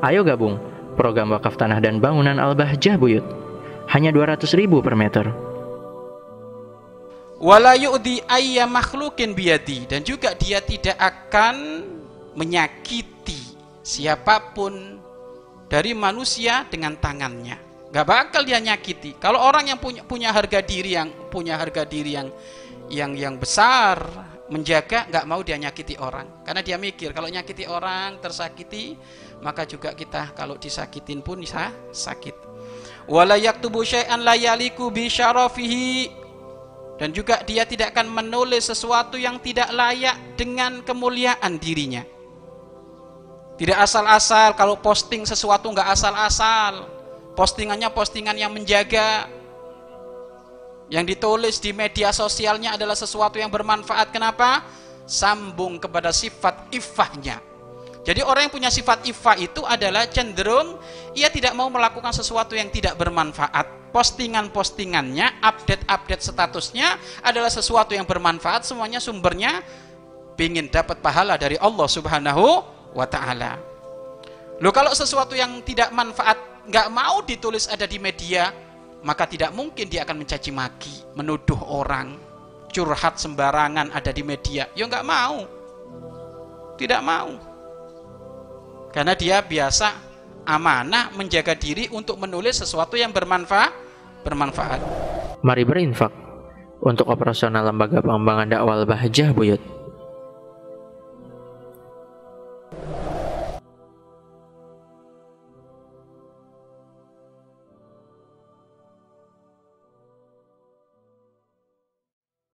Ayo gabung program wakaf tanah dan bangunan Al-Bahjah Buyut. Hanya 200 ribu per meter. wala yu'di ayya makhlukin biyadi dan juga dia tidak akan menyakiti siapa pun dari manusia dengan tangannya gak bakal dia nyakiti kalau orang yang punya punya harga diri yang punya harga diri yang yang yang besar menjaga nggak mau dia nyakiti orang. Karena dia mikir kalau nyakiti orang tersakiti maka juga kita kalau disakitin pun bisa sakit. Wala yaktubu syai'an la yaliku bi syarafihi. Dan juga dia tidak akan menulis sesuatu yang tidak layak dengan kemuliaan dirinya. Tidak asal-asal kalau posting sesuatu nggak asal-asal. Postingannya postingan yang menjaga yang ditulis di media sosialnya adalah sesuatu yang bermanfaat kenapa? sambung kepada sifat ifahnya jadi orang yang punya sifat ifah itu adalah cenderung ia tidak mau melakukan sesuatu yang tidak bermanfaat postingan-postingannya, update-update statusnya adalah sesuatu yang bermanfaat, semuanya sumbernya ingin dapat pahala dari Allah Subhanahu wa taala. Loh kalau sesuatu yang tidak manfaat nggak mau ditulis ada di media, maka tidak mungkin dia akan mencaci maki, menuduh orang, curhat sembarangan ada di media. Ya nggak mau. Tidak mau. Karena dia biasa amanah menjaga diri untuk menulis sesuatu yang bermanfaat bermanfaat. Mari berinfak untuk operasional lembaga pengembangan dakwah Bahjah Buyut.